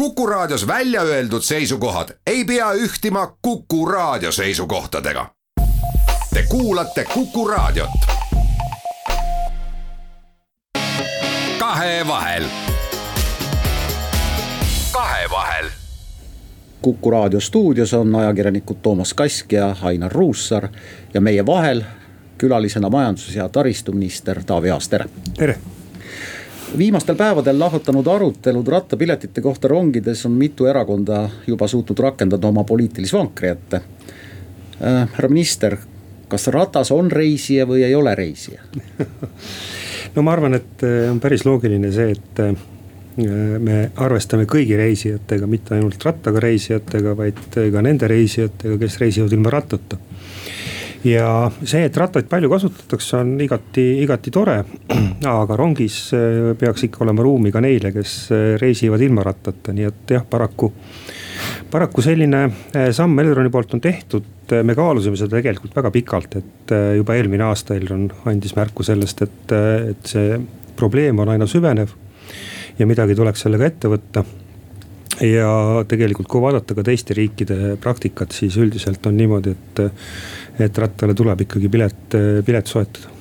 Kuku Raadios välja öeldud seisukohad ei pea ühtima Kuku Raadio seisukohtadega. Te kuulate Kuku Raadiot. kahevahel. kahevahel. kuku raadio stuudios on ajakirjanikud Toomas Kask ja Ainar Ruussaar ja meie vahel külalisena majandus- ja taristuminister Taavi Aas, tere. tere viimastel päevadel lahvatanud arutelud rattapiletite kohta rongides on mitu erakonda juba suutnud rakendada oma poliitilise vankri ette äh,. härra minister, kas ratas on reisija või ei ole reisija no ma arvan, et äh, on päris loogiline see, et äh, me arvestame kõigi reisijatega, mitte ainult rattaga reisijatega, vaid ka nende reisijatega, kes reisivad ilma rattata ja see, et rattaid palju kasutatakse, on igati, igati tore. aga rongis äh, peaks ikka olema ruumi ka neile, kes äh, reisivad ilma rattata, nii et jah, paraku. paraku selline äh, samm Elroni poolt on tehtud, me kaalusime seda tegelikult väga pikalt, et juba eelmine aasta Elron andis märku sellest, et, et see probleem on aina süvenev. ja midagi tuleks sellega ette võtta ja tegelikult, kui vaadata ka teiste riikide praktikat, siis üldiselt on niimoodi, et et rattale tuleb ikkagi pilet, pilet soetada.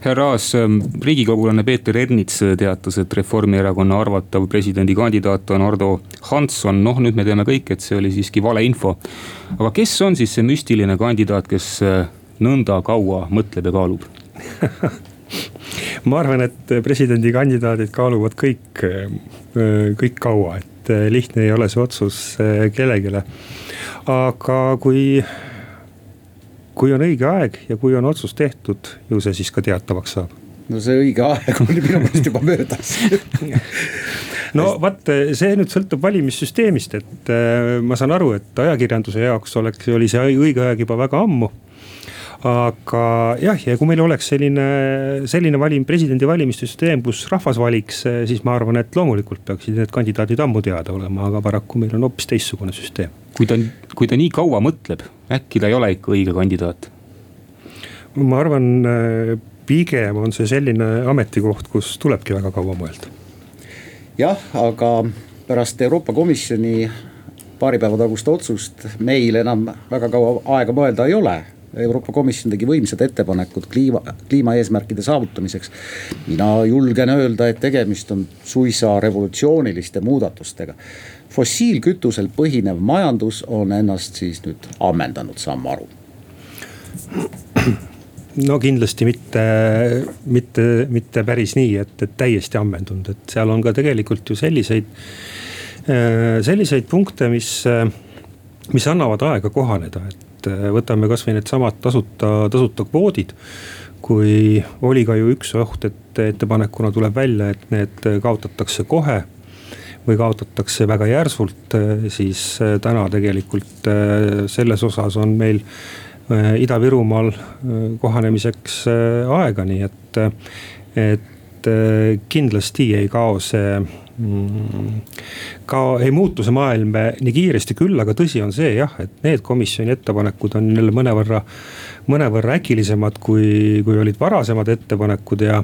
Härra Aas, ähm, riigikogulane Peeter Ernits teatas, et Reformierakonna arvatav presidendikandidaat on Ardo Hansson, noh nüüd me teame kõik, et see oli siiski valeinfo. aga kes on siis see müstiline kandidaat, kes äh, nõnda kaua mõtleb ja kaalub? Ma arvan, et presidendikandidaadid kaaluvad kõik, äh, kõik kaua, et äh, lihtne ei ole see otsus kellelegi. aga kui kui on õige aeg ja kui on otsus tehtud, ju see siis ka teatavaks saab. No see õige aeg on minu meelest juba möödas. No vaat see nüüd sõltub valimissüsteemist, et äh, ma saan aru, et ajakirjanduse jaoks oleks, oli see õige aeg juba väga ammu aga jah, ja kui meil oleks selline, selline valim-, presidendi valimiste süsteem, kus rahvas valiks, siis ma arvan, et loomulikult peaksid need kandidaadid ammu teada olema, aga paraku meil on hoopis teistsugune süsteem. kui ta, kui ta nii kaua mõtleb, äkki ta ei ole ikka õige kandidaat? ma arvan, pigem on see selline ametikoht, kus tulebki väga kaua mõelda. jah, aga pärast Euroopa Komisjoni paari päeva tagust otsust meil enam väga kaua aega mõelda ei ole Euroopa Komisjon tegi võimsad ettepanekud kliima, kliimaeesmärkide saavutamiseks. mina julgen öelda, et tegemist on suisa revolutsiooniliste muudatustega. fossiilkütusel põhinev majandus on ennast siis nüüd ammendanud, saan ma aru no kindlasti mitte, mitte, mitte päris nii, et, et täiesti ammendunud, et seal on ka tegelikult ju selliseid, selliseid punkte, mis, mis annavad aega kohaneda, et äh, võtame kasvõi needsamad tasuta, tasuta kvoodid. kui oli ka ju üks oht, et ettepanekuna tuleb välja, et need kaotatakse kohe või kaotatakse väga järsult, äh, siis äh, täna tegelikult selles osas on meil Ida-Virumaal kohanemiseks aega, nii et, et kindlasti ei kao see ka ei muutu see maailm nii kiiresti, küll aga tõsi on see jah, et need komisjoni ettepanekud on jälle mõnevõrra, mõnevõrra äkilisemad, kui, kui olid varasemad ettepanekud ja.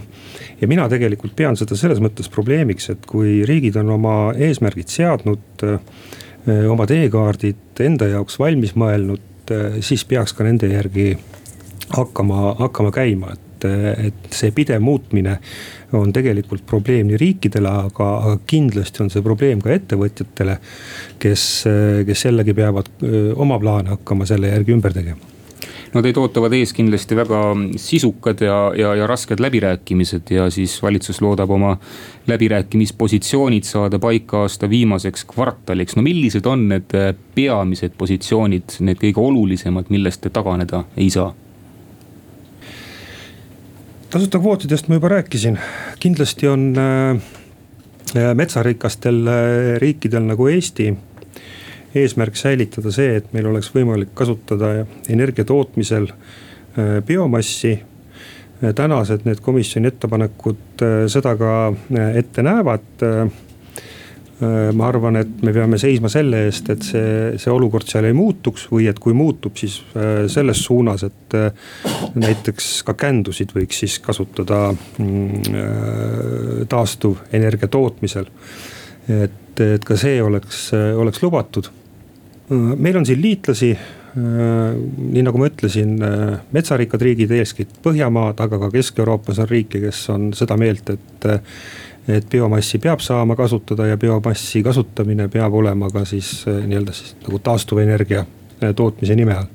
ja mina tegelikult pean seda selles mõttes probleemiks, et kui riigid on oma eesmärgid seadnud, oma teekaardid enda jaoks valmis mõelnud, siis peaks ka nende järgi hakkama, hakkama käima, et et see pidev muutmine on tegelikult probleem nii riikidele, aga, aga kindlasti on see probleem ka ettevõtjatele. kes, kes jällegi peavad oma plaane hakkama selle järgi ümber tegema no teid ootavad ees kindlasti väga sisukad ja, ja, ja rasked läbirääkimised ja siis valitsus loodab oma läbirääkimispositsioonid saada paika aasta viimaseks kvartaliks. no millised on need peamised positsioonid, need kõige olulisemad, millest te taganeda ei saa? Tasuta kvootidest ma juba rääkisin, kindlasti on äh, metsarikastel äh, riikidel nagu Eesti eesmärk säilitada see, et meil oleks võimalik kasutada energia tootmisel äh, biomassi. tänased need komisjoni ettepanekud seda ka ette näevad Äh, ma arvan, et me peame seisma selle eest, et see, see olukord seal ei muutuks või et kui muutub, siis äh, selles suunas, et äh, näiteks ka kändusid võiks siis kasutada mm, taastuvenergia tootmisel. et, et ka see oleks, oleks lubatud. meil on siin liitlasi nii nagu ma ütlesin, metsarikkad riigid, eeskätt Põhjamaad, aga ka Kesk-Euroopas on riike, kes on seda meelt, et. Et biomassi peab saama kasutada ja biomassi kasutamine peab olema ka siis nii-öelda siis nagu taastuvenergia tootmise nime all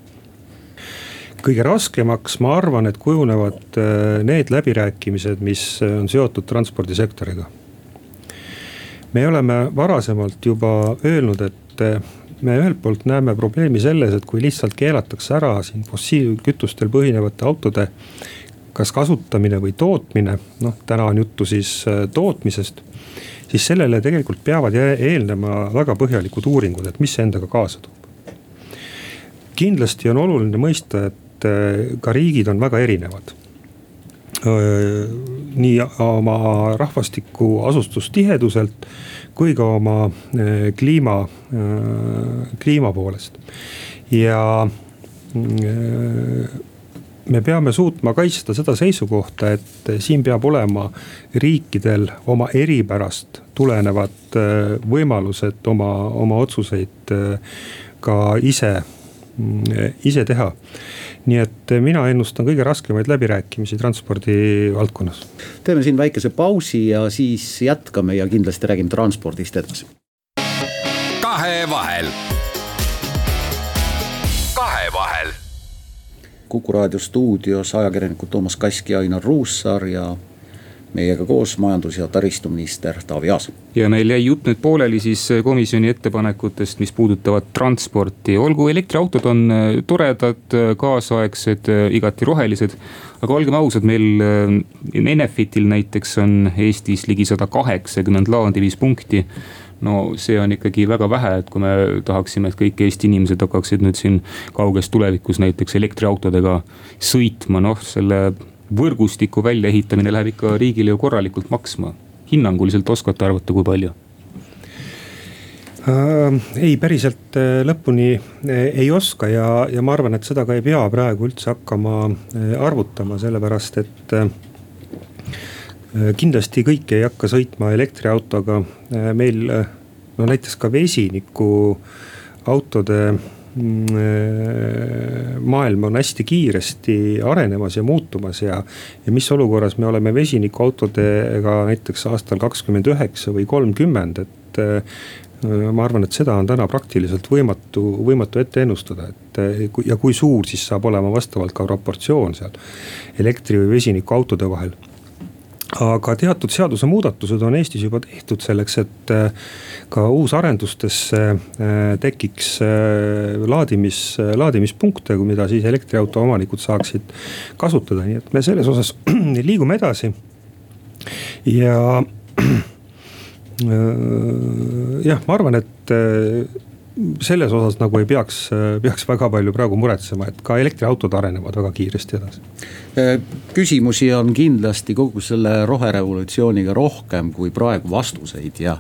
kõige raskemaks, ma arvan, et kujunevad need läbirääkimised, mis on seotud transpordisektoriga. me oleme varasemalt juba öelnud, et me ühelt poolt näeme probleemi selles, et kui lihtsalt keelatakse ära siin fossiilkütustel põhinevate autode kas kasutamine või tootmine, noh täna on juttu siis äh, tootmisest. siis sellele tegelikult peavad eelnema väga põhjalikud uuringud, et mis see endaga kaasa toob. kindlasti on oluline mõista, et äh, ka riigid on väga erinevad nii oma rahvastiku asustustiheduselt kui ka oma äh, kliima, äh, kliima poolest. ja äh, me peame suutma kaitsta seda seisukohta, et siin peab olema riikidel oma eripärast tulenevad võimalused oma, oma otsuseid ka ise, ise teha nii et mina ennustan kõige raskemaid läbirääkimisi transpordi valdkonnas. teeme siin väikese pausi ja siis jätkame ja kindlasti räägime transpordist edasi. kahevahel. kahevahel. Kuku raadio stuudios ajakirjanikud Toomas Kask ja Ainar Ruussaar ja meiega koos majandus- ja taristuminister Taavi Aas. ja meil jäi jutt nüüd pooleli siis komisjoni ettepanekutest, mis puudutavad transporti, olgu elektriautod on äh, toredad, äh, kaasaegsed, igati rohelised. aga olgem ausad, meil Enefitil näiteks on Eestis ligi sada kaheksakümmend laadimispunkti no see on ikkagi väga vähe, et kui me tahaksime, et kõik Eesti inimesed hakkaksid nüüd siin kauges tulevikus näiteks elektriautodega sõitma, noh selle võrgustiku väljaehitamine läheb ikka riigile ju korralikult maksma. hinnanguliselt oskate arvata, kui palju? Äh, ei, päriselt äh, lõpuni äh, ei oska ja, ja ma arvan, et seda ka ei pea praegu üldse hakkama arvutama, sellepärast et kindlasti kõik ei hakka sõitma elektriautoga. meil no näiteks ka vesiniku autode Mm, äh, maailm on hästi kiiresti arenemas ja muutumas ja, ja mis olukorras me oleme vesinikuautodega näiteks aastal kakskümmend üheksa või kolmkümmend, et äh, ma arvan, et seda on täna praktiliselt võimatu, võimatu ette ennustada, et äh, ja kui suur siis saab olema vastavalt ka proportsioon seal elektri või vesinikuautode vahel aga teatud seadusemuudatused on Eestis juba tehtud selleks, et äh, ka uusarendustesse äh, tekiks äh, laadimis, laadimispunkte, mida siis elektriauto omanikud saaksid kasutada, nii et me selles osas liigume edasi. ja jah, ma arvan, et selles osas nagu ei peaks, peaks väga palju praegu muretsema, et ka elektriautod arenevad väga kiiresti edasi. Küsimusi on kindlasti kogu selle roherevolutsiooniga rohkem kui praegu vastuseid ja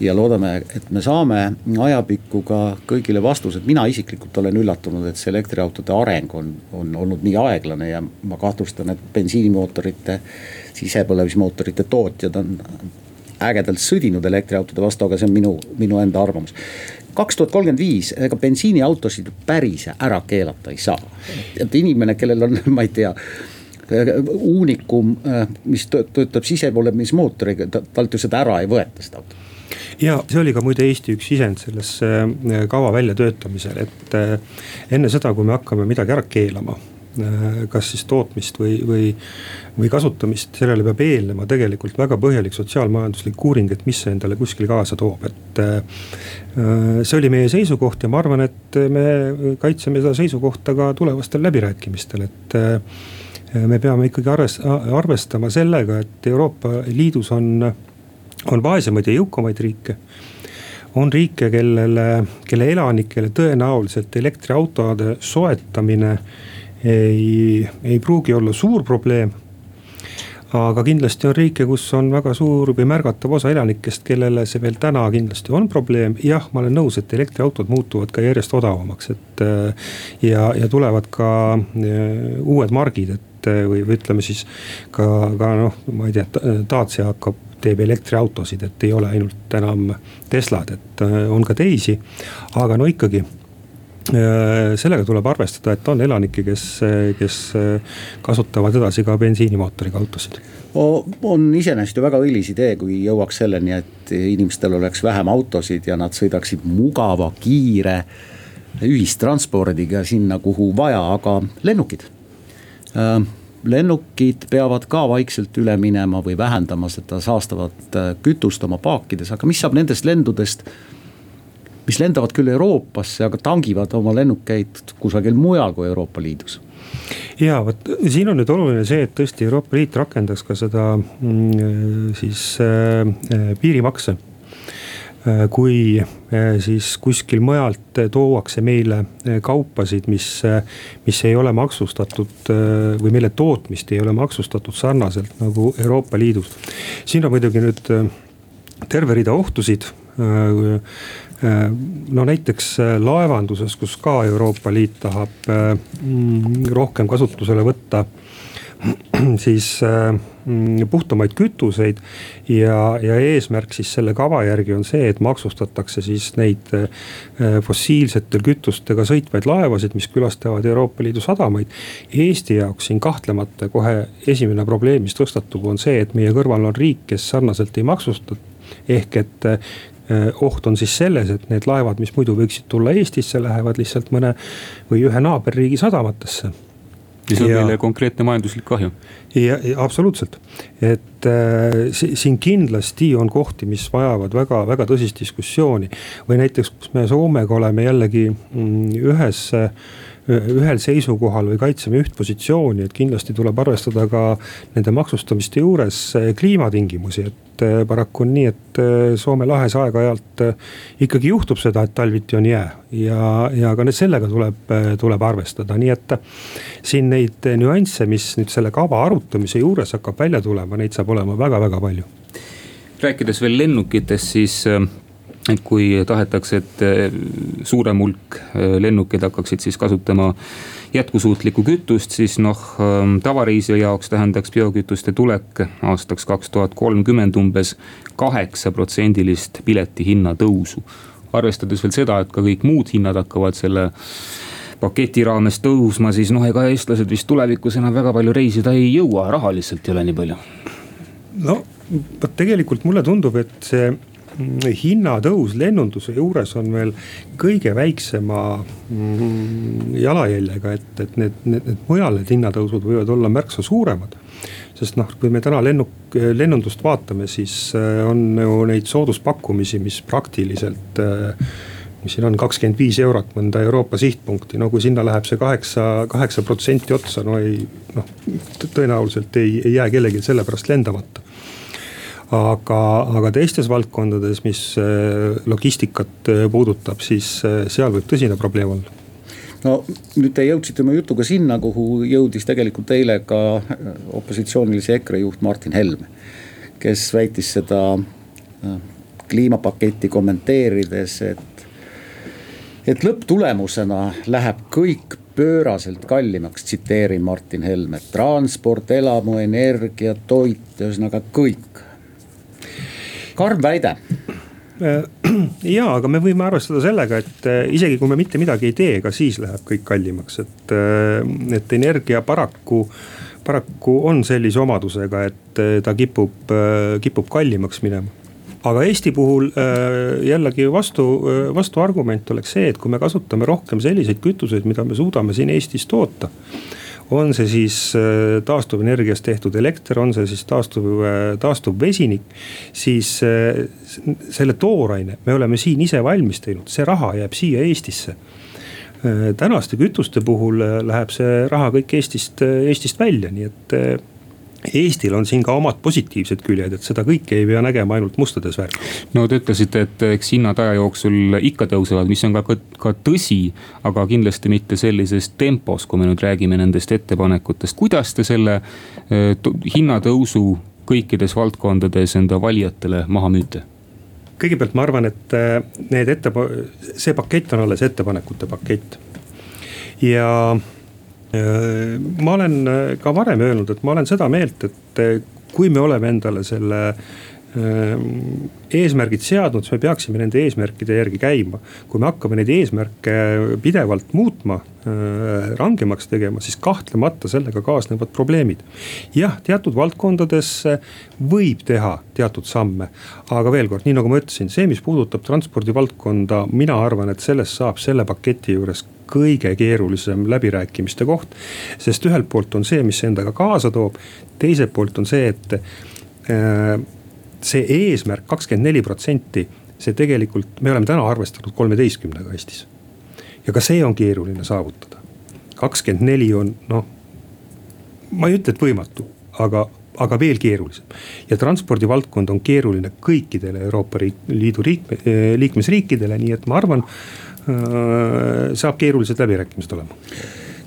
ja loodame, et me saame ajapikku ka kõigile vastused, mina isiklikult olen üllatunud, et see elektriautode areng on, on olnud nii aeglane ja ma kahtlustan, et bensiinimootorite, sisepõlemismootorite tootjad on ägedalt sõdinud elektriautode vastu, aga see on minu, minu enda arvamus kaks tuhat kolmkümmend viis, ega bensiiniautosid päris ära keelata ei saa. et inimene, kellel on, ma ei tea uunikum, mis töötab sisepõlemismootoriga, talt ju seda ära ei võeta, seda autot ja see oli ka muide Eesti üks sisend selles kava väljatöötamisel, et enne seda, kui me hakkame midagi ära keelama Äh, kas siis tootmist või, või, või kasutamist, sellele peab eelnema tegelikult väga põhjalik sotsiaalmajanduslik uuring, et mis see endale kuskil kaasa toob, et. Äh, see oli meie seisukoht ja ma arvan, et me kaitseme seda seisukohta ka tulevastel läbirääkimistel, et äh, me peame ikkagi arvestama sellega, et Euroopa Liidus on, on vaesemaid ja jõukamaid riike on riike, kellele, kelle elanikele tõenäoliselt elektriautode soetamine äh, ei, ei pruugi olla suur probleem. aga kindlasti on riike, kus on väga suur või märgatav osa elanikest, kellele see veel täna kindlasti on probleem. jah, ma olen nõus, et elektriautod muutuvad ka järjest odavamaks, et ja, ja tulevad ka uued margid, et või, või ütleme siis ka, ka noh, ma ei tea, Dacia hakkab teeb elektriautosid, et ei ole ainult enam Teslad, et on ka teisi. aga no ikkagi sellega tuleb arvestada, et on elanikke, kes, kes kasutavad edasi ka bensiinimootoriga autosid on iseenesest ju väga õilis idee, kui jõuaks selleni, et inimestel oleks vähem autosid ja nad sõidaksid mugava, kiire ühistranspordiga sinna, kuhu vaja, aga lennukid. Äh, lennukid peavad ka vaikselt üle minema või vähendama seda saastavat äh, kütust oma paakides, aga mis saab nendest lendudest mis lendavad küll Euroopasse, aga tangivad oma lennukeid kusagil mujal kui Euroopa Liidus ja vot siin on nüüd oluline see, et tõesti Euroopa Liit rakendaks ka seda mm, siis äh, äh, piirimakse äh,. kui äh, siis kuskil mujalt tuuakse meile kaupasid, mis, mis ei ole maksustatud või mille tootmist ei ole maksustatud sarnaselt nagu Euroopa Liidus. siin on muidugi nüüd terve rida ohtusid no näiteks äh, laevanduses, kus ka Euroopa Liit tahab äh, rohkem kasutusele võtta siis puhtamaid kütuseid ja, ja eesmärk siis selle kava järgi on see, et maksustatakse siis neid fossiilsete kütustega sõitvaid laevasid, mis külastavad Euroopa Liidu sadamaid. Eesti jaoks siin kahtlemata kohe esimene probleem, mis tõstatub, on see, et meie kõrval on riik, kes sarnaselt ei maksusta ehk et Äh, oht on siis selles, et need laevad, mis muidu võiksid tulla Eestisse, lähevad lihtsalt mõne või ühe naaberriigi sadamatesse mis on ja, meile konkreetne majanduslik kahju. ja, ja absoluutselt, et äh, siin kindlasti on kohti, mis vajavad väga, väga tõsist diskussiooni. või näiteks, kus me Soomega oleme jällegi mm, ühes äh, ühel seisukohal või kaitseme üht positsiooni, et kindlasti tuleb arvestada ka nende maksustamiste juures eh, kliimatingimusi, et eh, paraku on nii, et eh, Soome lahes aeg-ajalt ikkagi juhtub seda, et talviti on jää ja, ja ka sellega tuleb, tuleb arvestada, nii et siin neid nüansse, mis nüüd selle kava arutamise juures hakkab välja tulema, neid saab olema väga-väga palju. Rääkides veel lennukitest, siis et kui tahetakse, et eh, suurem hulk eh, lennukeid hakkaksid siis kasutama jätkusuutlikku kütust, siis noh, ehm, tavareisija jaoks tähendaks biokütuste tulek aastaks kaks tuhat kolmkümmend umbes kaheksaprotsendilist pileti hinna tõusu. arvestades veel seda, et ka kõik muud hinnad hakkavad selle paketi raames tõusma, siis noh, ega eestlased vist tulevikus enam väga palju reisida ei jõua, raha lihtsalt ei ole nii palju. no vot tegelikult mulle tundub, et see hinnatõus lennunduse juures on veel kõige väiksema mm, jalajäljega, et, et need, need, need mujal need hinnatõusud võivad olla märksa suuremad. sest noh, kui me täna lennuk, lennundust vaatame, siis äh, on ju neid sooduspakkumisi, mis praktiliselt äh, mis siin on kakskümmend viis eurot mõnda Euroopa sihtpunkti, no kui sinna läheb see kaheksa, kaheksa protsenti otsa, no ei noh, tõenäoliselt ei, ei jää kellelgi selle pärast lendamata aga, aga teistes valdkondades, mis äh, logistikat äh, puudutab, siis äh, seal võib tõsine probleem olla no nüüd te jõudsite oma jutuga sinna, kuhu jõudis tegelikult eile ka opositsioonilise EKRE juht Martin Helme. kes väitis seda kliimapaketti kommenteerides, et, et lõpptulemusena läheb kõik pööraselt kallimaks, tsiteerin Martin Helmet. transport, elamuenergia, toit, ühesõnaga kõik karm väide. Ja, aga me võime arvestada sellega, et äh, isegi kui me mitte midagi ei tee, ka siis läheb kõik kallimaks, et, äh, et energia paraku paraku on sellise omadusega, et äh, ta kipub, kipub kallimaks minema. Aga Eesti puhul jällegi vastu, vastuargument oleks see, et kui me kasutame rohkem selliseid kütuseid, mida me suudame siin Eestis toota on see siis äh, taastuvenergiast tehtud elekter, on see siis taastuv, äh, taastuv vesinik. siis äh, selle tooraine me oleme siin ise valmis teinud, see raha jääb siia Eestisse tänaste kütuste puhul läheb see raha kõik Eestist, Eestist välja, nii et Eestil on siin ka omad positiivsed küljed, et seda kõike ei pea nägema ainult mustades värvides. no te ütlesite, et eks hinnad aja jooksul ikka tõusevad, mis on ka, ka, ka tõsi, aga kindlasti mitte sellises tempos, kui me nüüd räägime nendest ettepanekutest. kuidas te selle eh, hinnatõusu kõikides valdkondades enda valijatele maha müüte? kõigepealt ma arvan, et eh, need ette, see pakett on alles ettepanekute pakett ja ma olen äh, ka varem öelnud, et ma olen seda meelt, et äh, kui me oleme endale selle eesmärgid seadnud, siis me peaksime nende eesmärkide järgi käima. kui me hakkame neid eesmärke pidevalt muutma, rangemaks tegema, siis kahtlemata sellega kaasnevad probleemid. jah, teatud valdkondades võib teha teatud samme, aga veel kord, nii nagu ma ütlesin, see, mis puudutab transpordivaldkonda, mina arvan, et sellest saab selle paketi juures kõige keerulisem läbirääkimiste koht. sest ühelt poolt on see, mis see endaga kaasa toob, teiselt poolt on see, et äh, see eesmärk kakskümmend neli protsenti, see tegelikult, me oleme täna arvestanud kolmeteistkümnega Eestis. ja ka see on keeruline saavutada. kakskümmend neli on noh, ma ei ütle, et võimatu, aga aga veel keerulisem. ja transpordivaldkond on keeruline kõikidele Euroopa Liidu liikme, liikmesriikidele, nii et ma arvan, saab keerulised läbirääkimised olema.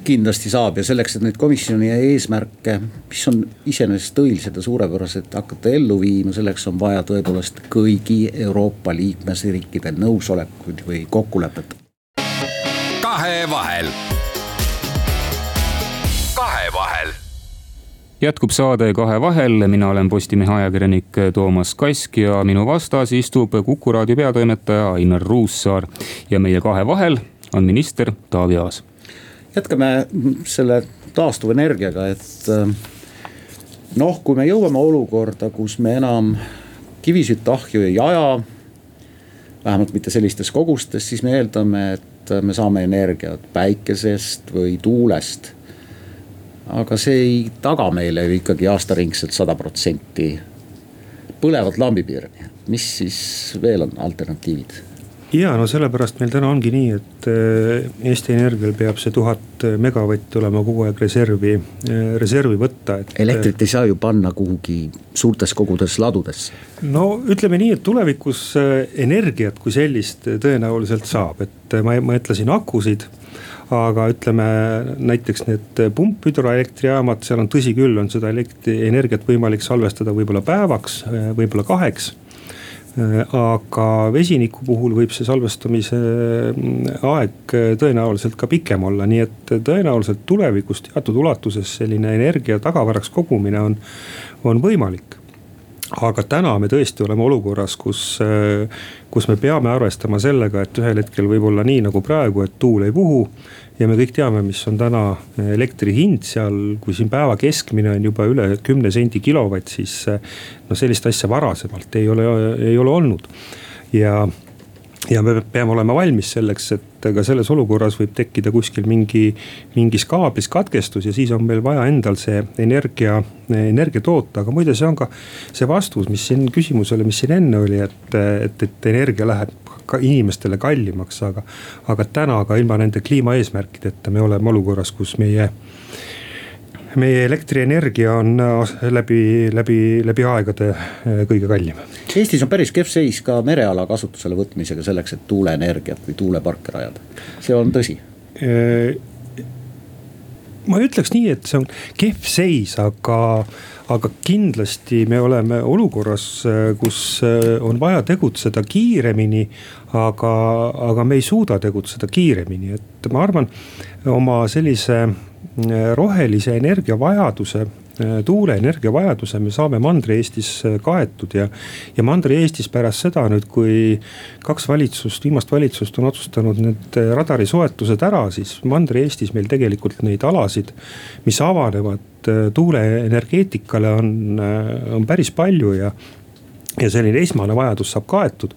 Kindlasti saab ja selleks, et neid komisjoni eesmärke, mis on iseenesest õilised ja suurepärased, hakata ellu viima, selleks on vaja tõepoolest kõigi Euroopa liikmesriikide nõusolekuid või kokkulepet. kahevahel jätkub saade Kahe vahel, mina olen Postimehe ajakirjanik Toomas Kask ja minu vastas istub Kuku raadio peatoimetaja Ainar Ruussaar. ja meie Kahe vahel on minister Taavi Aas. jätkame selle taastuvenergiaga, et äh, noh, kui me jõuame olukorda, kus me enam kivisütt ahju ei aja. vähemalt mitte sellistes kogustes, siis me eeldame, et me saame energiat päikesest või tuulest aga see ei taga meile ju ikkagi aastaringselt sada protsenti põlevat lambipirni, mis siis veel on alternatiivid? Ja no sellepärast meil täna ongi nii, et eh, Eesti Energial peab see tuhat megavatti olema kogu aeg reservi, eh, reservi võtta, et. elektrit ei saa ju panna kuhugi suurtes kogudes ladudesse. no ütleme nii, et tulevikus energiat kui sellist tõenäoliselt saab, et ma, ma ütlesin akusid aga ütleme näiteks need pumphüdroelektrijaamad, seal on tõsi küll, on seda elektri, energiat võimalik salvestada võib-olla päevaks, võib-olla kaheks aga vesiniku puhul võib see salvestamise mm, aeg tõenäoliselt ka pikem olla, nii et tõenäoliselt tulevikus teatud ulatuses selline energia tagavaraks kogumine on, on võimalik. Aga täna me tõesti oleme olukorras, kus, kus me peame arvestama sellega, et ühel hetkel võib olla nii nagu praegu, et tuul ei puhu ja me kõik teame, mis on täna elektri hind seal, kui siin päeva keskmine on juba üle kümne sendi kilovatt, siis no sellist asja varasemalt ei ole, ei ole olnud. ja, ja me peame olema valmis selleks, et ka selles olukorras võib tekkida kuskil mingi, mingis kaablis katkestus ja siis on meil vaja endal see energia, energia toota, aga muide, see on ka see vastus, mis siin küsimusele, mis siin enne oli, et, et, et energia läheb ka inimestele kallimaks, aga. aga täna ka ilma nende kliimaeesmärkideta me oleme olukorras, kus meie meie elektrienergia on äh, läbi, läbi, läbi aegade äh, kõige kallim. Eestis on päris kehv seis ka mereala kasutusele võtmisega selleks, et tuuleenergiat või tuuleparke rajada, see on tõsi äh, ma ei ütleks nii, et see on kehv seis, aga, aga kindlasti me oleme olukorras, kus on vaja tegutseda kiiremini. aga, aga me ei suuda tegutseda kiiremini, et ma arvan oma sellise rohelise energia vajaduse Äh, tuuleenergia vajaduse me saame Mandri-Eestis äh, kaetud ja. ja Mandri-Eestis pärast seda nüüd, kui kaks valitsust, viimast valitsust on otsustanud need äh, radari soetused ära, siis Mandri-Eestis meil tegelikult neid alasid, mis avanevad tuuleenergeetikale on, on päris palju ja ja selline esmane vajadus saab kaetud.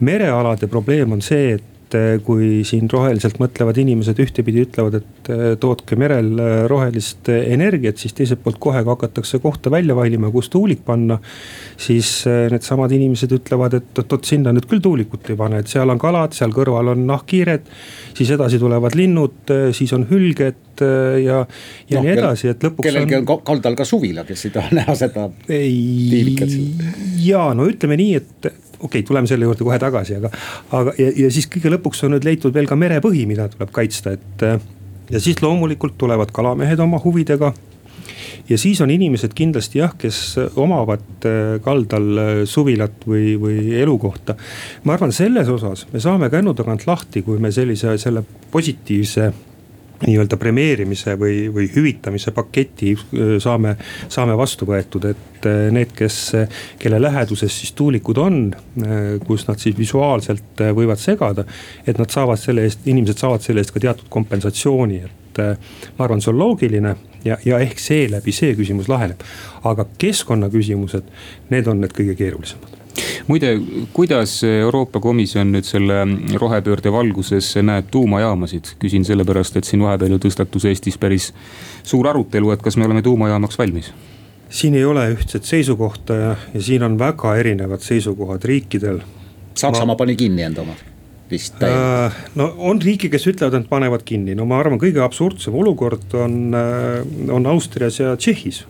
merealade probleem on see, et et eh, kui siin roheliselt mõtlevad inimesed ühtepidi ütlevad, et eh, tootke merel eh, rohelist energiat, siis teiselt poolt kohe, kui hakatakse kohta välja valima, kus tuulik panna. siis needsamad inimesed ütlevad, et oot-oot, sinna nüüd küll tuulikut ei pane, et seal on kalad, seal kõrval on nahkhiired. siis edasi tulevad linnud, siis on hülged ja, ja no, nii edasi, et lõpuks. kellelgi on, on kaldal ka suvila, kes ei taha näha seda tiilikat siin. ja no ütleme nii, et okei okay,, tuleme selle juurde kohe tagasi, aga, aga ja, ja siis kõige lõpuks on nüüd leitud veel ka merepõhi, mida tuleb kaitsta, et. ja siis loomulikult tulevad kalamehed oma huvidega ja siis on inimesed kindlasti jah, kes omavad äh, kaldal äh, suvilat või, või elukohta. ma arvan, selles osas me saame kännu tagant lahti, kui me sellise, selle positiivse nii-öelda premeerimise või, või hüvitamise paketi saame, saame vastu võetud, et need, kes, kelle läheduses siis tuulikud on, kus nad siis visuaalselt võivad segada. et nad saavad selle eest, inimesed saavad selle eest ka teatud kompensatsiooni, et ma arvan, see on loogiline ja, ja ehk seeläbi see küsimus laheneb. aga keskkonnaküsimused, need on need kõige keerulisemad muide, kuidas Euroopa Komisjon nüüd selle rohepöörde valguses näeb tuumajaamasid? küsin sellepärast, et siin vahepeal ju tõstatus Eestis päris suur arutelu, et kas me oleme tuumajaamaks valmis siin ei ole ühtset seisukohta ja, ja siin on väga erinevad seisukohad riikidel. Saksamaa ma... pani kinni enda omad vist äh,. no on riike, kes ütlevad, et panevad kinni, no ma arvan, kõige absurdsem olukord on, äh, on Austrias ja Tšehhis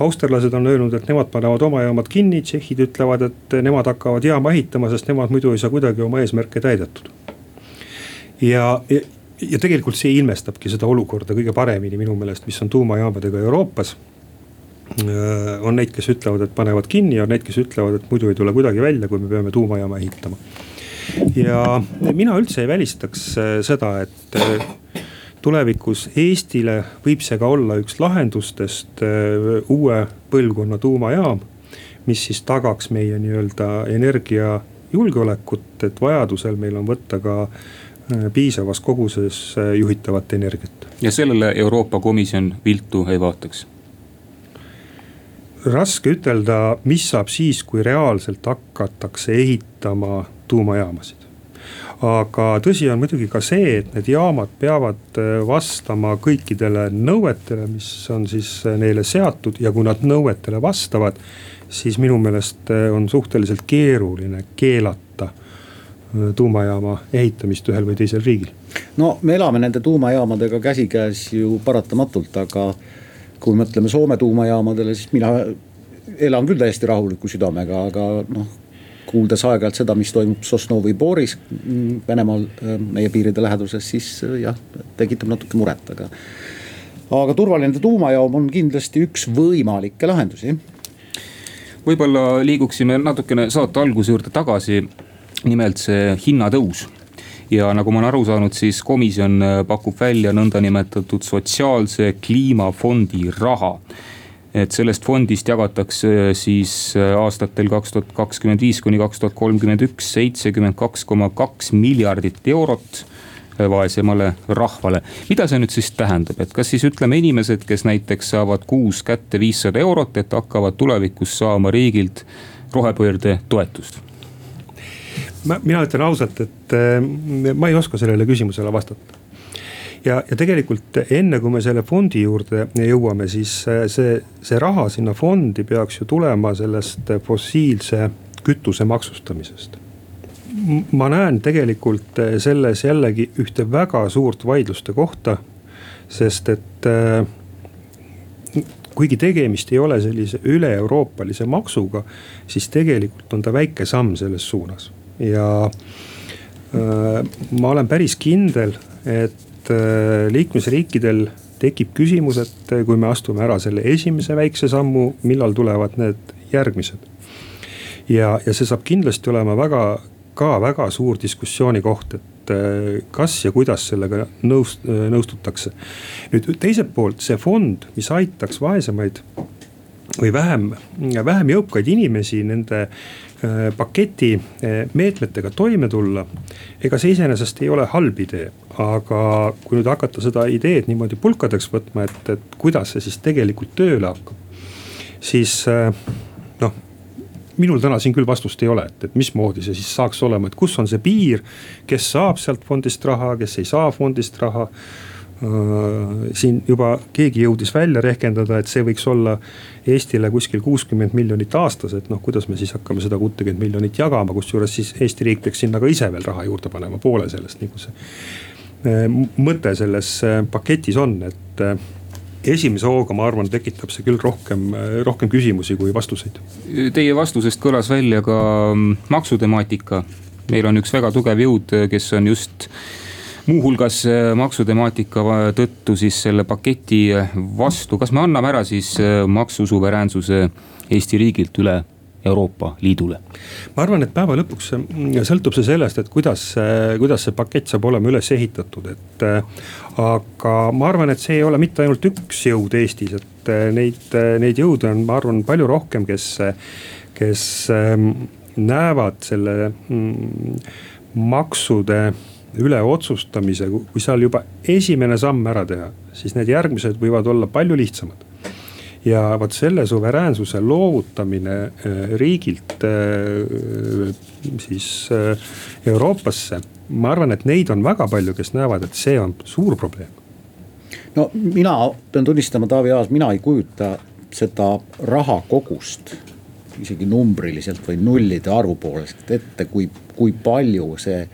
austerlased on öelnud, et nemad panevad oma jaamad kinni, tšehhid ütlevad, et nemad hakkavad jaama ehitama, sest nemad muidu ei saa kuidagi oma eesmärke täidetud. ja, ja, ja tegelikult see ilmestabki seda olukorda kõige paremini minu meelest, mis on tuumajaamadega Euroopas. Äh, on neid, kes ütlevad, et panevad kinni ja on neid, kes ütlevad, et muidu ei tule kuidagi välja, kui me peame tuumajaama ehitama. ja mina üldse ei välistaks äh, seda, et äh, tulevikus Eestile võib see ka olla üks lahendustest äh, uue põlvkonna tuumajaam. mis siis tagaks meie nii-öelda energiajulgeolekut, et vajadusel meil on võtta ka äh, piisavas koguses äh, juhitavat energiat. ja sellele Euroopa Komisjon viltu ei vaataks? raske ütelda, mis saab siis, kui reaalselt hakatakse ehitama tuumajaamasid aga tõsi on muidugi ka see, et need jaamad peavad äh, vastama kõikidele nõuetele, mis on siis äh, neile seatud ja kui nad nõuetele vastavad. siis minu meelest äh, on suhteliselt keeruline keelata tuumajaama ehitamist ühel või teisel riigil. no me elame nende tuumajaamadega käsikäes ju paratamatult, aga kui me mõtleme Soome tuumajaamadele, siis mina elan küll täiesti rahuliku südamega, aga noh, kuuldes aeg-ajalt seda, mis toimub Sosnovi Boris mm, Venemaal äh, meie piiride läheduses, siis äh, jah, tekitab natuke muret, aga. aga turvaline tuumajaam on kindlasti üks võimalikke lahendusi. võib-olla liiguksime natukene saate alguse juurde tagasi, nimelt see hinnatõus ja nagu ma olen aru saanud, siis komisjon äh, pakub välja nõndanimetatud sotsiaalse kliimafondi raha et sellest fondist jagatakse äh, siis äh, aastatel kaks tuhat kakskümmend viis kuni kaks tuhat kolmkümmend üks seitsekümmend kaks koma kaks miljardit eurot äh, vaesemale rahvale. mida see nüüd siis tähendab, et kas siis ütleme inimesed, kes näiteks saavad kuus kätte viissada eurot, et hakkavad tulevikus saama riigilt rohepöörde toetust? ma, mina ütlen ausalt, et ma ei oska sellele küsimusele vastata ja, ja tegelikult enne kui me selle fondi juurde jõuame, siis äh, see, see raha sinna fondi peaks ju tulema sellest fossiilse kütuse maksustamisest. ma näen tegelikult äh, selles jällegi ühte väga suurt vaidluste kohta, sest et äh, kuigi tegemist ei ole sellise üle-euroopalise maksuga, siis tegelikult on ta väike samm selles suunas ja ma olen päris kindel, et et äh, liikmesriikidel tekib küsimus, et äh, kui me astume ära selle esimese väikse sammu, millal tulevad need järgmised. ja, ja see saab kindlasti olema väga, ka väga suur diskussiooni koht, et äh, kas ja kuidas sellega nõust-, nõustutakse. nüüd teiselt poolt see fond, mis aitaks vaesemaid või vähem, vähem jõukaid inimesi nende paketi äh, meetmetega toime tulla. ega see iseenesest ei ole halb idee, aga kui nüüd hakata seda ideed niimoodi pulkadeks võtma, et, et kuidas see siis tegelikult tööle hakkab. siis äh, noh, minul täna siin küll vastust ei ole, et, et mismoodi see siis saaks olema, et kus on see piir. kes saab sealt fondist raha, kes ei saa fondist raha Äh, siin juba keegi jõudis välja rehkendada, et see võiks olla Eestile kuskil kuuskümmend miljonit aastas, et noh, kuidas me siis hakkame seda kuutekümmet miljonit jagama, kusjuures siis Eesti riik peaks sinna ka ise veel raha juurde panema, poole sellest, nagu see äh, mõte selles äh, paketis on, et esimese hooga, ma arvan, tekitab see küll rohkem, rohkem küsimusi kui vastuseid. Teie vastusest kõlas välja ka mm, maksutemaatika. meil on üks väga tugev jõud, kes on just muuhulgas äh, maksutemaatika tõttu siis selle paketi vastu, kas me anname ära siis äh, maksusuveräänsuse Eesti riigilt üle Euroopa Liidule? ma arvan, et päeva lõpuks sõltub see sellest, et kuidas, kuidas see pakett saab olema üles ehitatud, et. aga ma arvan, et see ei ole mitte ainult üks jõud Eestis, et neid, neid jõude on, ma arvan, palju rohkem, kes, kes ähm, näevad selle mm, maksude üle otsustamise, kui seal juba esimene samm ära teha, siis need järgmised võivad olla palju lihtsamad ja vot selle suveräänsuse loovutamine äh, riigilt äh, siis äh, Euroopasse. ma arvan, et neid on väga palju, kes näevad, et see on suur probleem. no mina pean tunnistama, Taavi Aas, mina ei kujuta seda raha kogust isegi numbriliselt või nullide arvu poolest ette, kui, kui palju see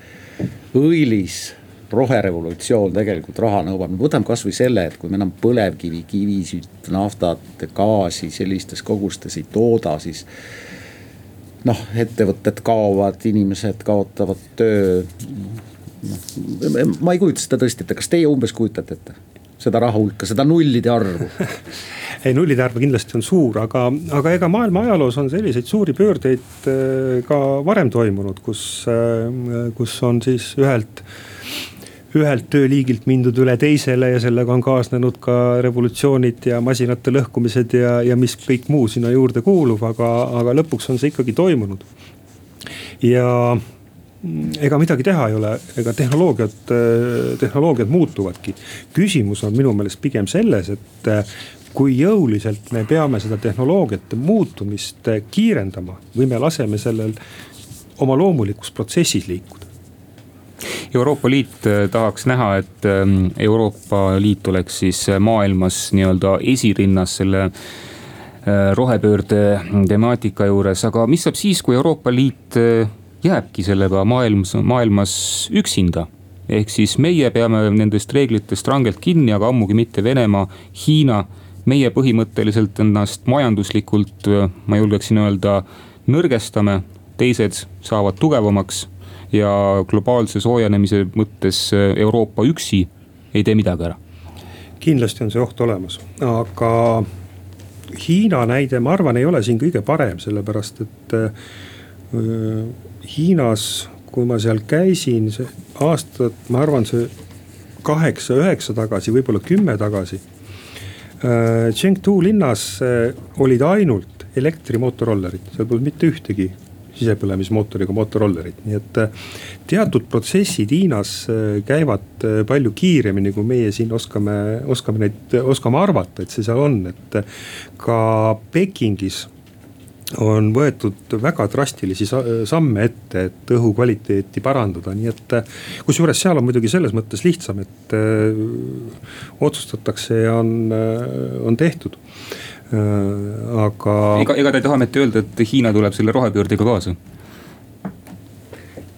õilis roherevolutsioon tegelikult raha nõuab, võtame kasvõi selle, et kui me enam põlevkivi, kivisid, naftat, gaasi sellistes kogustes ei tooda, siis. noh, ettevõtted kaovad, inimesed kaotavad töö. ma ei kujuta seda tõesti ette, kas teie umbes kujutate ette? seda raha hulka, seda nullide arvu ei, nullide arv kindlasti on suur, aga, aga ega maailma ajaloos on selliseid suuri pöördeid äh, ka varem toimunud, kus, äh, kus on siis ühelt ühelt tööliigilt mindud üle teisele ja sellega on kaasnenud ka revolutsioonid ja masinate lõhkumised ja, ja mis kõik muu sinna juurde kuulub, aga, aga lõpuks on see ikkagi toimunud. ja ega midagi teha ei ole, ega tehnoloogiad, tehnoloogiad muutuvadki. küsimus on minu meelest pigem selles, et kui jõuliselt me peame seda tehnoloogiate muutumist kiirendama või me laseme sellel oma loomulikus protsessis liikuda. Euroopa Liit äh, tahaks näha, et ähm, Euroopa Liit oleks siis äh, maailmas nii-öelda esirinnas selle äh, rohepöörde temaatika juures, aga mis saab siis, kui Euroopa Liit jääbki sellega maailmas, maailmas üksinda? ehk siis meie peame nendest reeglitest rangelt kinni, aga ammugi mitte Venemaa, Hiina. Meie põhimõtteliselt ennast majanduslikult, ma julgeksin öelda, nõrgestame, teised saavad tugevamaks ja globaalse soojenemise mõttes äh, Euroopa üksi ei tee midagi ära. kindlasti on see oht olemas, aga Hiina näide, ma arvan, ei ole siin kõige parem, sellepärast et äh, Hiinas, kui ma seal käisin, see aastat, ma arvan, see kaheksa-üheksa tagasi, võib-olla kümme tagasi äh,. Chengdu linnas äh, olid ainult elektrimootorollerid, seal polnud mitte ühtegi sisepõlemismootoriga mootorollerit, nii et äh, teatud protsessid Hiinas äh, käivad äh, palju kiiremini, kui meie siin oskame, oskame neid, oskame arvata, et see seal on, et ka Pekingis on võetud väga drastilisi samme ette, et õhukvaliteeti parandada, nii et. kusjuures seal on muidugi selles mõttes lihtsam, et öö, otsustatakse ja on, on tehtud Äh, aga. ega, ega te ei taha mitte öelda, et Hiina tuleb selle rohepöördega kaasa?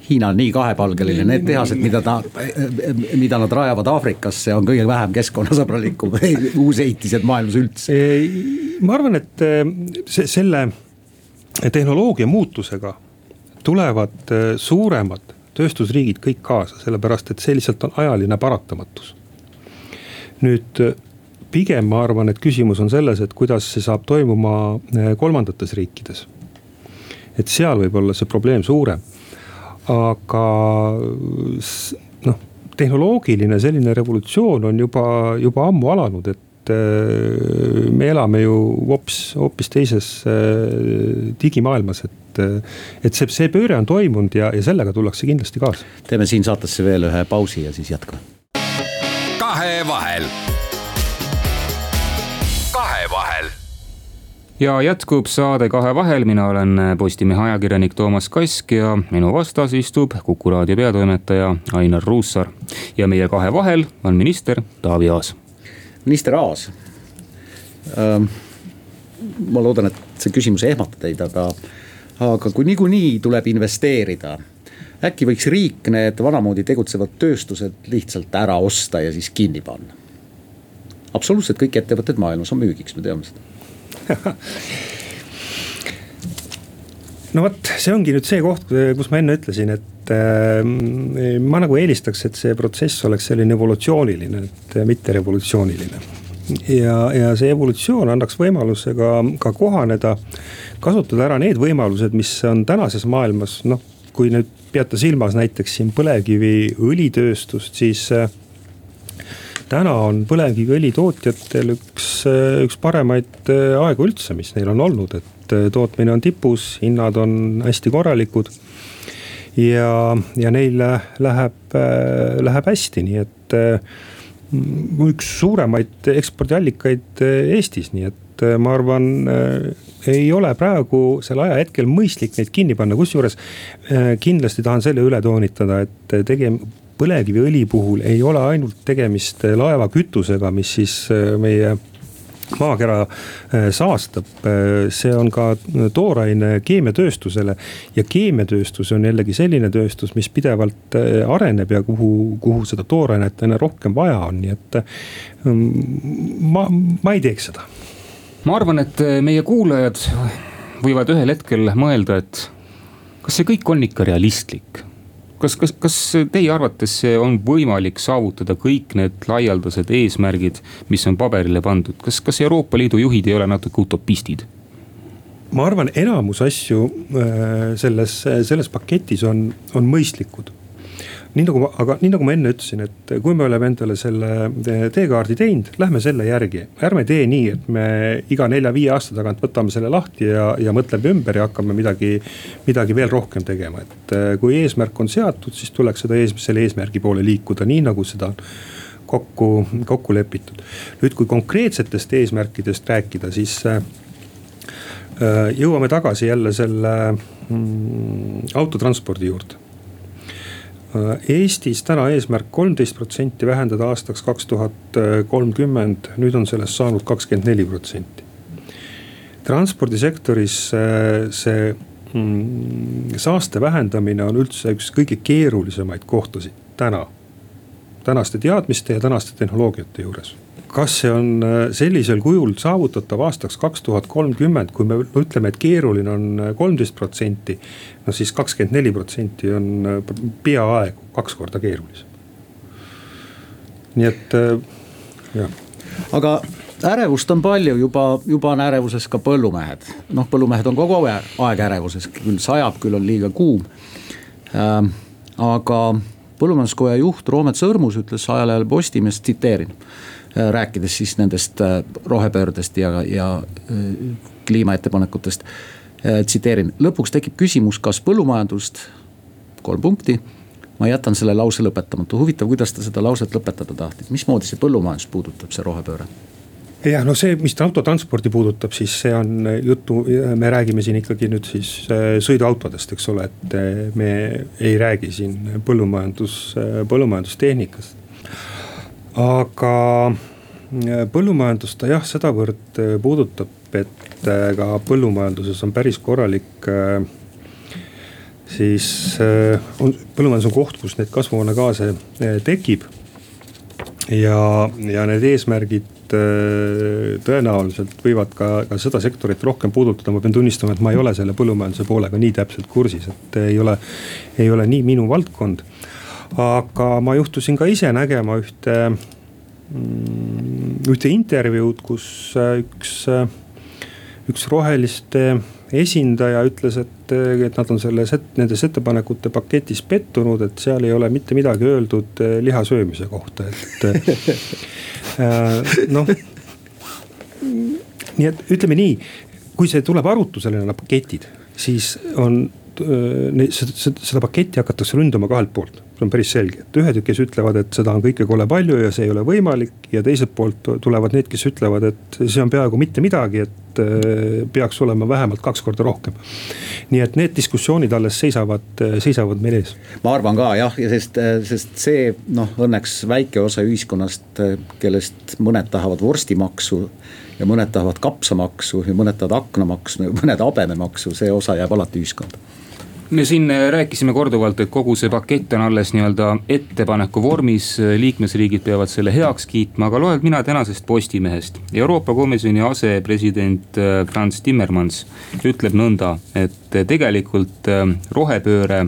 Hiina on nii kahepalgeline, need tehased, mida ta, mida nad rajavad Aafrikasse, on kõige vähem keskkonnasõbralikum uuseitised maailmas üldse. ma arvan, et äh, see, selle tehnoloogia muutusega tulevad äh, suuremad tööstusriigid kõik kaasa, sellepärast et see lihtsalt on ajaline paratamatus. nüüd pigem ma arvan, et küsimus on selles, et kuidas see saab toimuma eh, kolmandates riikides. et seal võib olla see probleem suurem. aga noh, tehnoloogiline selline revolutsioon on juba, juba ammu alanud, et eh, me elame ju hoopis, hoopis teises eh, digimaailmas, et et see, see pööre on toimunud ja, ja sellega tullakse kindlasti kaasa. teeme siin saatesse veel ühe pausi ja siis jätkame. kahevahel kahevahel. ja jätkub saade Kahevahel, mina olen Postimehe ajakirjanik Toomas Kask ja minu vastas istub Kuku raadio peatoimetaja Ainar Ruussaar. ja meie Kahevahel on minister Taavi Aas. Minister Aas ähm,. ma loodan, et see küsimus ei ehmata teid, aga, aga kui niikuinii tuleb investeerida äkki võiks riik need vanamoodi tegutsevad tööstused lihtsalt ära osta ja siis kinni panna? absoluutselt kõik ettevõtted maailmas on müügiks, me teame seda no vot, see ongi nüüd see koht, kus ma enne ütlesin, et äh, ma nagu eelistaks, et see protsess oleks selline evolutsiooniline, et mitte revolutsiooniline. ja, ja see evolutsioon annaks võimaluse ka, ka kohaneda, kasutada ära need võimalused, mis on tänases maailmas, noh, kui nüüd peate silmas näiteks siin põlevkiviõlitööstust, siis äh, täna on põlevkiviõli tootjatel üks, äh, üks paremaid aegu üldse, mis neil on olnud, et tootmine on tipus, hinnad on hästi korralikud. ja, ja neil läheb, läheb hästi, nii et üks suuremaid ekspordiallikaid Eestis, nii et ma arvan, ei ole praegu sel ajahetkel mõistlik neid kinni panna, kusjuures kindlasti tahan selle üle toonitada, et tegem-, põlevkiviõli puhul ei ole ainult tegemist laevakütusega, mis siis meie maakera äh, saastab, äh, see on ka tooraine keemiatööstusele. ja keemiatööstus on jällegi selline tööstus, mis pidevalt äh, areneb ja kuhu, kuhu seda toorainet aina rohkem vaja on, nii et mm, ma, ma ei teeks seda. ma arvan, et meie kuulajad võivad ühel hetkel mõelda, et kas see kõik on ikka realistlik kas, kas, kas teie arvates on võimalik saavutada kõik need laialdased eesmärgid, mis on paberile pandud, kas, kas Euroopa Liidu juhid ei ole natuke utopistid? ma arvan, enamus asju äh, selles, selles paketis on, on mõistlikud nii nagu ma, aga nii nagu ma enne ütlesin, et kui me oleme endale selle eh, teekaardi teinud, lähme selle järgi. ärme tee nii, et me iga nelja-viie aasta tagant võtame selle lahti ja, ja mõtleme ümber ja hakkame midagi, midagi veel rohkem tegema, et eh, kui eesmärk on seatud, siis tuleks seda ees, selle eesmärgi poole liikuda, nii nagu seda kokku, kokku lepitud. nüüd, kui konkreetsetest eesmärkidest rääkida, siis äh, jõuame tagasi jälle selle mm, autotranspordi juurde Eestis täna eesmärk kolmteist protsenti vähendada aastaks kaks tuhat kolmkümmend, nüüd on sellest saanud kakskümmend neli protsenti. transpordisektoris äh, see mm, saaste vähendamine on üldse üks kõige keerulisemaid kohtasid täna. Tänaste teadmiste ja tänaste tehnoloogiate juures kas see on äh, sellisel kujul saavutatav aastaks kaks tuhat kolmkümmend, kui me ütleme, et keeruline on äh, kolmteist protsenti. no siis kakskümmend neli protsenti on äh, peaaegu kaks korda keerulisem. nii et jah. aga ärevust on palju, juba, juba on ärevuses ka põllumehed. noh, põllumehed on kogu aeg ärevuses, küll sajab, küll on liiga kuum ähm,. aga põllumajanduskoja juht Roomet Sõrmus ütles ajalehel Postimees, tsiteerin Äh, rääkides siis nendest äh, rohepöördest ja, ja äh, kliimaettepanekutest. tsiteerin, lõpuks tekib küsimus, kas põllumajandust, kolm punkti ma jätan selle lause lõpetamata, huvitav, kuidas ta seda lauset lõpetada tahtis, mismoodi see põllumajandust puudutab, see rohepööre? Jah, no see, mis autotransporti puudutab, siis see on jutu, me räägime siin ikkagi nüüd siis sõiduautodest, eks ole, et me ei räägi siin põllumajandus, põllumajandustehnikast aga põllumajandust ta jah, sedavõrd puudutab, et ka põllumajanduses on päris korralik siis on, põllumajandus on koht, kus neid kasvuhoonegaase tekib. ja, ja need eesmärgid tõenäoliselt võivad ka, ka seda sektorit rohkem puudutada, ma pean tunnistama, et ma ei ole selle põllumajanduse poolega nii täpselt kursis, et ei ole, ei ole nii minu valdkond. Aga ma juhtusin ka ise nägema ühte, mm, ühte intervjuud, kus äh, üks, äh, üks roheliste esindaja ütles, et, et nad on selles, nendes ettepanekute paketis pettunud, et seal ei ole mitte midagi öeldud äh, liha söömise kohta, et noh. nii et ütleme nii, kui see tuleb arutusele, need paketid, siis on seda paketti hakatakse ründama kahelt poolt see on päris selge, et ühed, kes ütlevad, et seda on kõike kole palju ja see ei ole võimalik ja teiselt poolt tulevad need, kes ütlevad, et see on peaaegu mitte midagi, et äh, peaks olema vähemalt kaks korda rohkem. nii et need diskussioonid alles seisavad, seisavad meil ees. ma arvan ka jah, ja sest, sest see noh, õnneks väike osa ühiskonnast, kellest mõned tahavad vorstimaksu ja mõned tahavad kapsamaksu ja mõned tahavad aknamaksu ja mõned habememaksu, see osa jääb alati ühiskonda me siin äh, rääkisime korduvalt, et kogu see pakett on alles nii-öelda ettepaneku vormis, liikmesriigid peavad selle heaks kiitma, aga loen mina tänasest Postimehest. Euroopa Komisjoni asepresident äh, Franz Timmermans ütleb nõnda, et tegelikult äh, rohepööre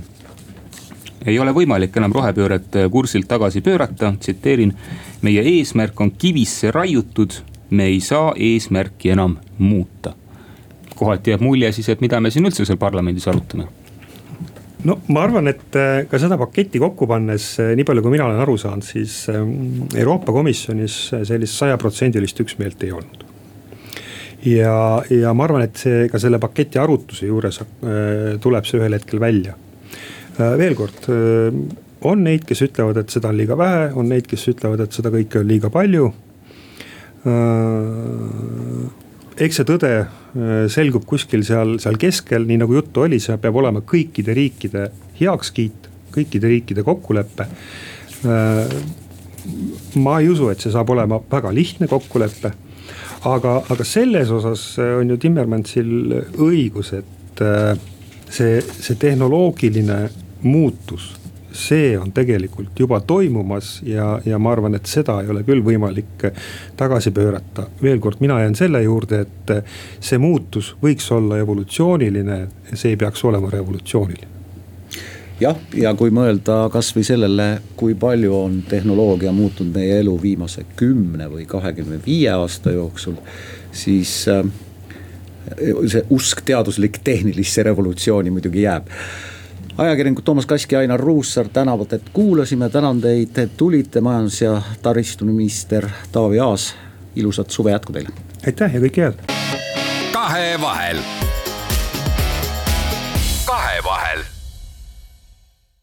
ei ole võimalik enam rohepööret kursilt tagasi pöörata, tsiteerin. meie eesmärk on kivisse raiutud me ei saa eesmärki enam muuta. kohati jääb mulje siis, et mida me siin üldse seal parlamendis arutame no ma arvan, et äh, ka seda paketti kokku pannes, äh, nii palju kui mina olen aru saanud, siis ähm, Euroopa Komisjonis sellist sajaprotsendilist üksmeelt ei olnud. ja, ja ma arvan, et see ka selle paketi arutluse juures äh, tuleb see ühel hetkel välja. veel kord, on neid, kes ütlevad, et seda on liiga vähe, on neid, kes ütlevad, et seda kõike on liiga palju eks see tõde äh, selgub kuskil seal, seal keskel, nii nagu juttu oli, see peab olema kõikide riikide heakskiit, kõikide riikide kokkulepe. Äh, ma ei usu, et see saab olema väga lihtne kokkulepe. aga, aga selles osas on ju Timmermansil õigus, et äh, see, see tehnoloogiline muutus see on tegelikult juba toimumas ja, ja ma arvan, et seda ei ole küll võimalik tagasi pöörata. veel kord, mina jään selle juurde, et see muutus võiks olla evolutsiooniline, see ei peaks olema revolutsiooniline jah, ja kui mõelda kasvõi sellele, kui palju on tehnoloogia muutnud meie elu viimase kümne või kahekümne viie aasta jooksul, siis äh, see usk teaduslik tehnilisse revolutsiooni muidugi jääb ajakirjanikud Toomas Kask ja Ainar Ruussaar tänavad, et kuulasime, tänan teid, et tulite, majandus- ja taristuminister Taavi Aas. ilusat suve jätku teile. aitäh ja kõike head. kahevahel. kahevahel